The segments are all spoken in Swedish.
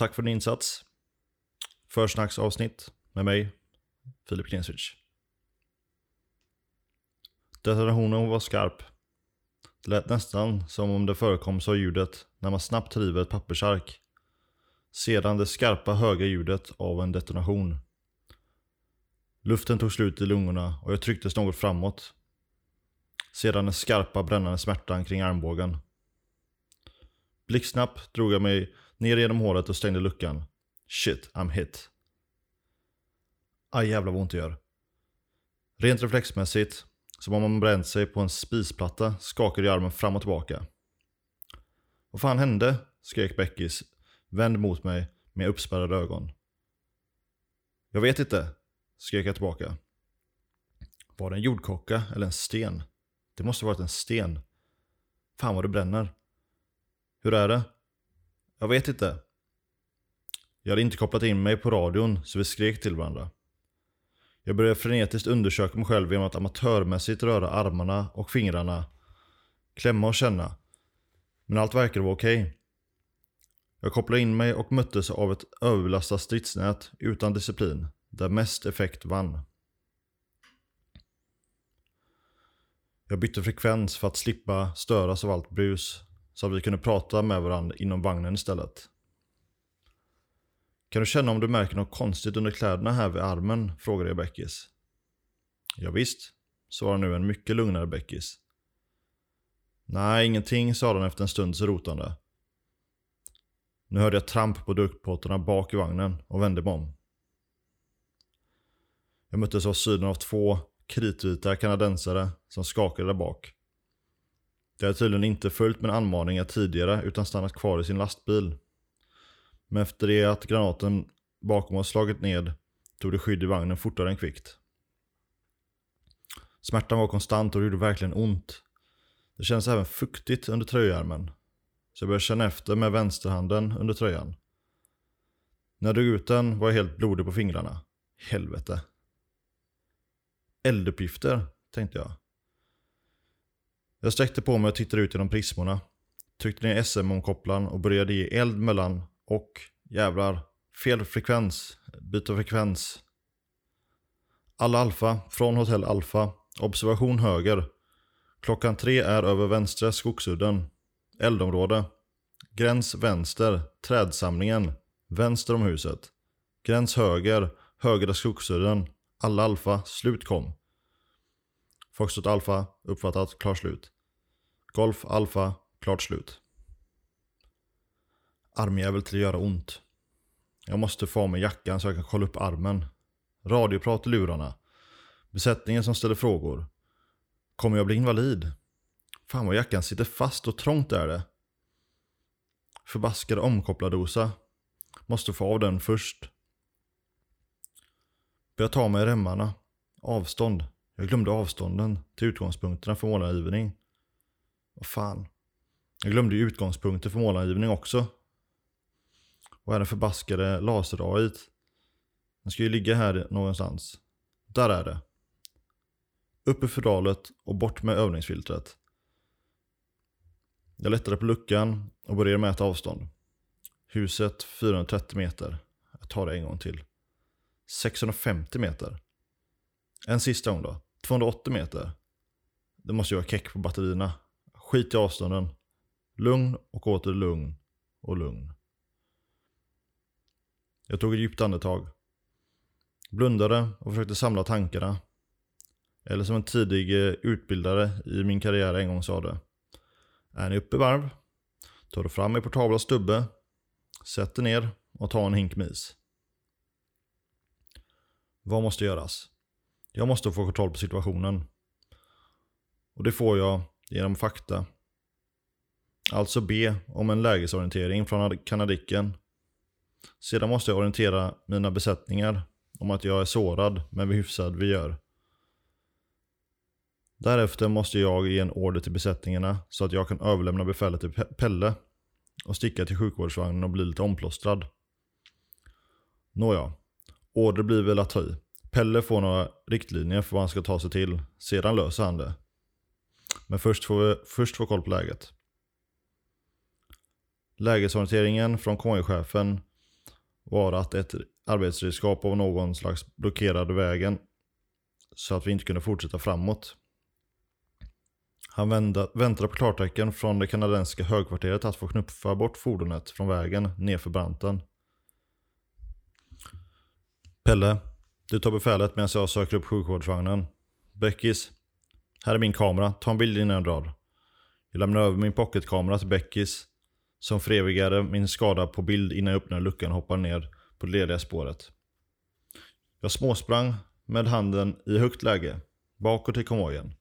Tack för din insats. Försnacksavsnitt med mig, Filip Klinswitch. Detonationen var skarp. Det lät nästan som om det förekom så ljudet när man snabbt river ett pappersark. Sedan det skarpa höga ljudet av en detonation. Luften tog slut i lungorna och jag trycktes något framåt. Sedan den skarpa brännande smärtan kring armbågen. Blixtsnabbt drog jag mig ner genom hålet och stängde luckan. Shit, I'm hit. Aj jävlar vad ont det gör. Rent reflexmässigt, som om man bränt sig på en spisplatta, skakade jag armen fram och tillbaka. Vad fan hände? skrek Beckis, vänd mot mig med uppspärrade ögon. Jag vet inte, skrek jag tillbaka. Var det en jordkocka eller en sten? Det måste varit en sten. Fan vad det bränner. Hur är det? Jag vet inte. Jag hade inte kopplat in mig på radion så vi skrek till varandra. Jag började frenetiskt undersöka mig själv genom att amatörmässigt röra armarna och fingrarna. Klämma och känna. Men allt verkade vara okej. Jag kopplade in mig och möttes av ett överbelastat stridsnät utan disciplin, där mest effekt vann. Jag bytte frekvens för att slippa störas av allt brus, så att vi kunde prata med varandra inom vagnen istället. Kan du känna om du märker något konstigt under kläderna här vid armen? frågade jag Beckis. Ja, visst, svarade nu en mycket lugnare Beckis. Nej, ingenting, sa han efter en stunds rotande. Nu hörde jag tramp på dukpottarna bak i vagnen och vände mig om. Jag möttes av synen av två kritvita kanadensare som skakade där bak. De hade tydligen inte följt med anmaningar tidigare utan stannat kvar i sin lastbil. Men efter det att granaten bakom oss slagit ned tog det skydd i vagnen fortare än kvickt. Smärtan var konstant och det gjorde verkligen ont. Det kändes även fuktigt under tröjärmen. Så jag började känna efter med vänsterhanden under tröjan. När jag drog ut den var jag helt blodig på fingrarna. Helvete. Elduppgifter, tänkte jag. Jag sträckte på mig och tittade ut genom prismorna. Tryckte ner SM-omkopplaren och började ge eld mellan och jävlar, fel frekvens, byta frekvens. Alla Alfa, från hotell Alfa, observation höger. Klockan tre är över vänstra skogsudden. Eldområde. Gräns vänster, trädsamlingen. Vänster om huset. Gräns höger, högra skogsudden. Alla Alfa, slut kom. Foxtrot Alfa, uppfattat, klart slut. Golf Alfa, klart slut. Armjävel till att göra ont. Jag måste få av mig jackan så jag kan kolla upp armen. Radioprat i lurarna. Besättningen som ställer frågor. Kommer jag bli invalid? Fan vad jackan sitter fast och trångt är det. Förbaskade omkopplardosa. Måste få av den först. Börjar ta mig i remmarna. Avstånd. Jag glömde avstånden till utgångspunkterna för målargivning. Vad fan. Jag glömde ju utgångspunkter för målargivning också. Och är den förbaskade laser Den ska ju ligga här någonstans. Där är det. Upp i fodralet och bort med övningsfiltret. Jag lättade på luckan och började mäta avstånd. Huset 430 meter. Jag tar det en gång till. 650 meter. En sista gång då. 280 meter. Det måste ju vara keck på batterierna. Skit i avstånden. Lugn och åter lugn och lugn. Jag tog ett djupt andetag. Blundade och försökte samla tankarna. Eller som en tidig eh, utbildare i min karriär en gång sa det. Är ni uppe i varv? Ta du fram er portabla stubbe. Sätt er ner och ta en hink med is. Vad måste göras? Jag måste få kontroll på situationen. Och det får jag genom fakta. Alltså be om en lägesorientering från kanadicken. Sedan måste jag orientera mina besättningar om att jag är sårad men hyfsad hyfsad vigör. Därefter måste jag ge en order till besättningarna så att jag kan överlämna befälet till Pelle och sticka till sjukvårdsvagnen och bli lite omplåstrad. Nåja, order blir väl att ta i. Pelle får några riktlinjer för vad han ska ta sig till, sedan löser han det. Men först får vi först få koll på läget. Lägesorienteringen från konvojchefen var att ett arbetsredskap av någon slags blockerade vägen så att vi inte kunde fortsätta framåt. Han väntade på klartecken från det kanadensiska högkvarteret att få knuffa bort fordonet från vägen nerför branten. Pelle, du tar befälet medan jag söker upp sjukvårdsvagnen. Beckis, här är min kamera. Ta en bild innan jag drar. Jag lämnar över min pocketkamera till Beckis som förevigade min skada på bild innan jag öppnade luckan och hoppade ner på det lediga spåret. Jag småsprang med handen i högt läge, bakåt i konvojen.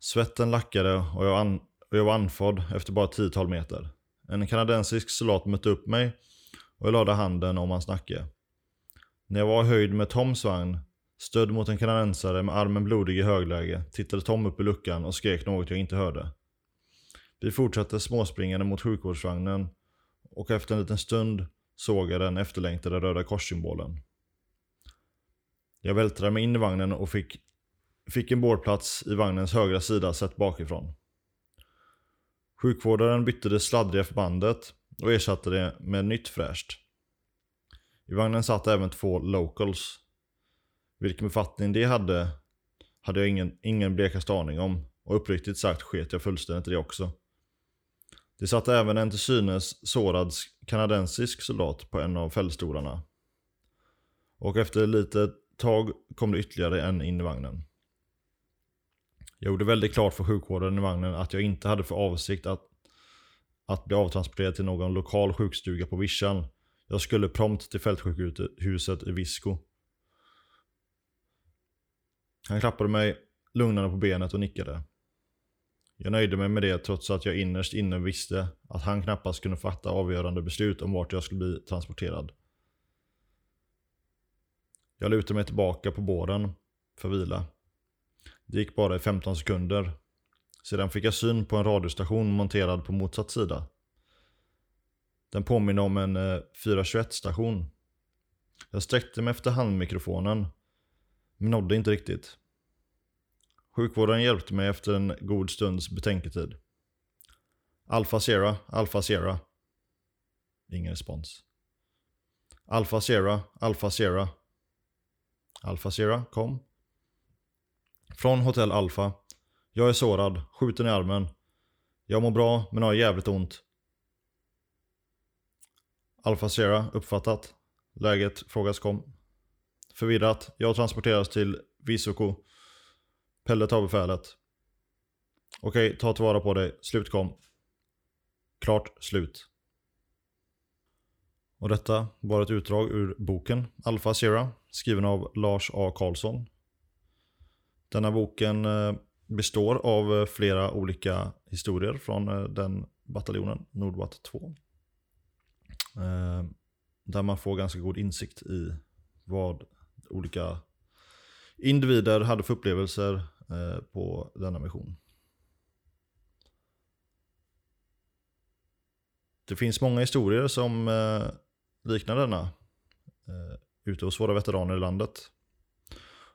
Svetten lackade och jag, an och jag var andfådd efter bara ett tiotal meter. En kanadensisk soldat mötte upp mig och jag lade handen om hans nacke. När jag var i höjd med Toms vagn, stödd mot en kanadensare med armen blodig i högläge, tittade Tom upp i luckan och skrek något jag inte hörde. Vi fortsatte småspringande mot sjukvårdsvagnen och efter en liten stund såg jag den efterlängtade Röda korssymbolen. Jag vältrade mig in i vagnen och fick, fick en bårplats i vagnens högra sida sett bakifrån. Sjukvårdaren bytte det sladdriga förbandet och ersatte det med nytt fräscht. I vagnen satt även två locals. Vilken befattning de hade hade jag ingen, ingen blekaste aning om och uppriktigt sagt sket jag fullständigt i det också. Det satt även en till synes sårad kanadensisk soldat på en av fällstolarna. Och efter ett litet tag kom det ytterligare en in i vagnen. Jag gjorde väldigt klart för sjukvården i vagnen att jag inte hade för avsikt att, att bli avtransporterad till någon lokal sjukstuga på vischan. Jag skulle prompt till fältsjukhuset i Visko. Han klappade mig lugnande på benet och nickade. Jag nöjde mig med det trots att jag innerst inne visste att han knappast kunde fatta avgörande beslut om vart jag skulle bli transporterad. Jag lutade mig tillbaka på båren för vila. Det gick bara i 15 sekunder. Sedan fick jag syn på en radiostation monterad på motsatt sida. Den påminner om en eh, 421-station. Jag sträckte mig efter handmikrofonen, men nådde inte riktigt. Sjukvården hjälpte mig efter en god stunds betänketid. Alfa Sierra, Alfa Sierra. Ingen respons. Alfa Sierra, Alfa Sierra. Alfa Sierra, kom. Från Hotell Alfa. Jag är sårad, skjuten i armen. Jag mår bra, men har jävligt ont. Alfa Sierra, uppfattat. Läget frågas kom. Förvirrat. Jag transporteras till Visoko. Pelle tar befälet. Okej, ta tillvara på dig. Slut kom. Klart slut. Och detta var ett utdrag ur boken Alpha Sierra, skriven av Lars A. Karlsson. Denna boken eh, består av eh, flera olika historier från eh, den bataljonen, Nordbat 2. Eh, där man får ganska god insikt i vad olika individer hade för upplevelser Eh, på denna mission. Det finns många historier som eh, liknar denna eh, ute hos våra veteraner i landet.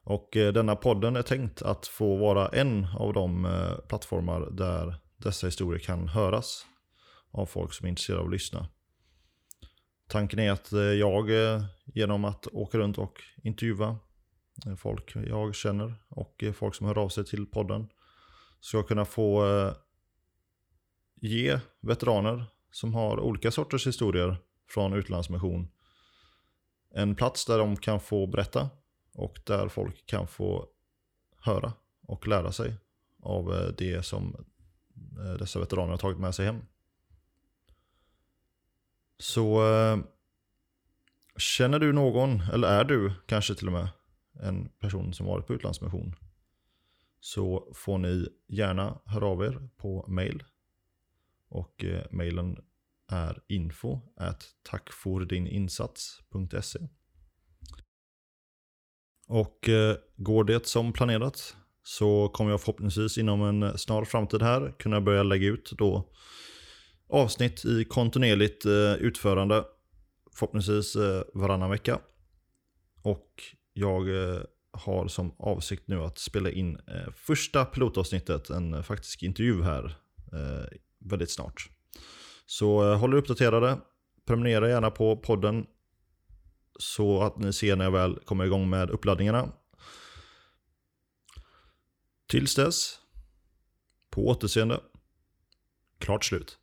Och eh, denna podden är tänkt att få vara en av de eh, plattformar där dessa historier kan höras av folk som är intresserade av att lyssna. Tanken är att eh, jag eh, genom att åka runt och intervjua eh, folk jag känner och folk som hör av sig till podden ska kunna få ge veteraner som har olika sorters historier från utlandsmission en plats där de kan få berätta och där folk kan få höra och lära sig av det som dessa veteraner har tagit med sig hem. Så eh, känner du någon, eller är du kanske till och med en person som varit på utlandsmission så får ni gärna höra av er på mail. Och eh, mailen är info at tackfordininsats.se. Och eh, går det som planerat så kommer jag förhoppningsvis inom en snar framtid här kunna börja lägga ut då avsnitt i kontinuerligt eh, utförande. Förhoppningsvis eh, varannan vecka. Och jag eh, har som avsikt nu att spela in eh, första pilotavsnittet, en faktisk intervju här, eh, väldigt snart. Så eh, håll er uppdaterade. Prenumerera gärna på podden så att ni ser när jag väl kommer igång med uppladdningarna. Tills dess, på återseende. Klart slut.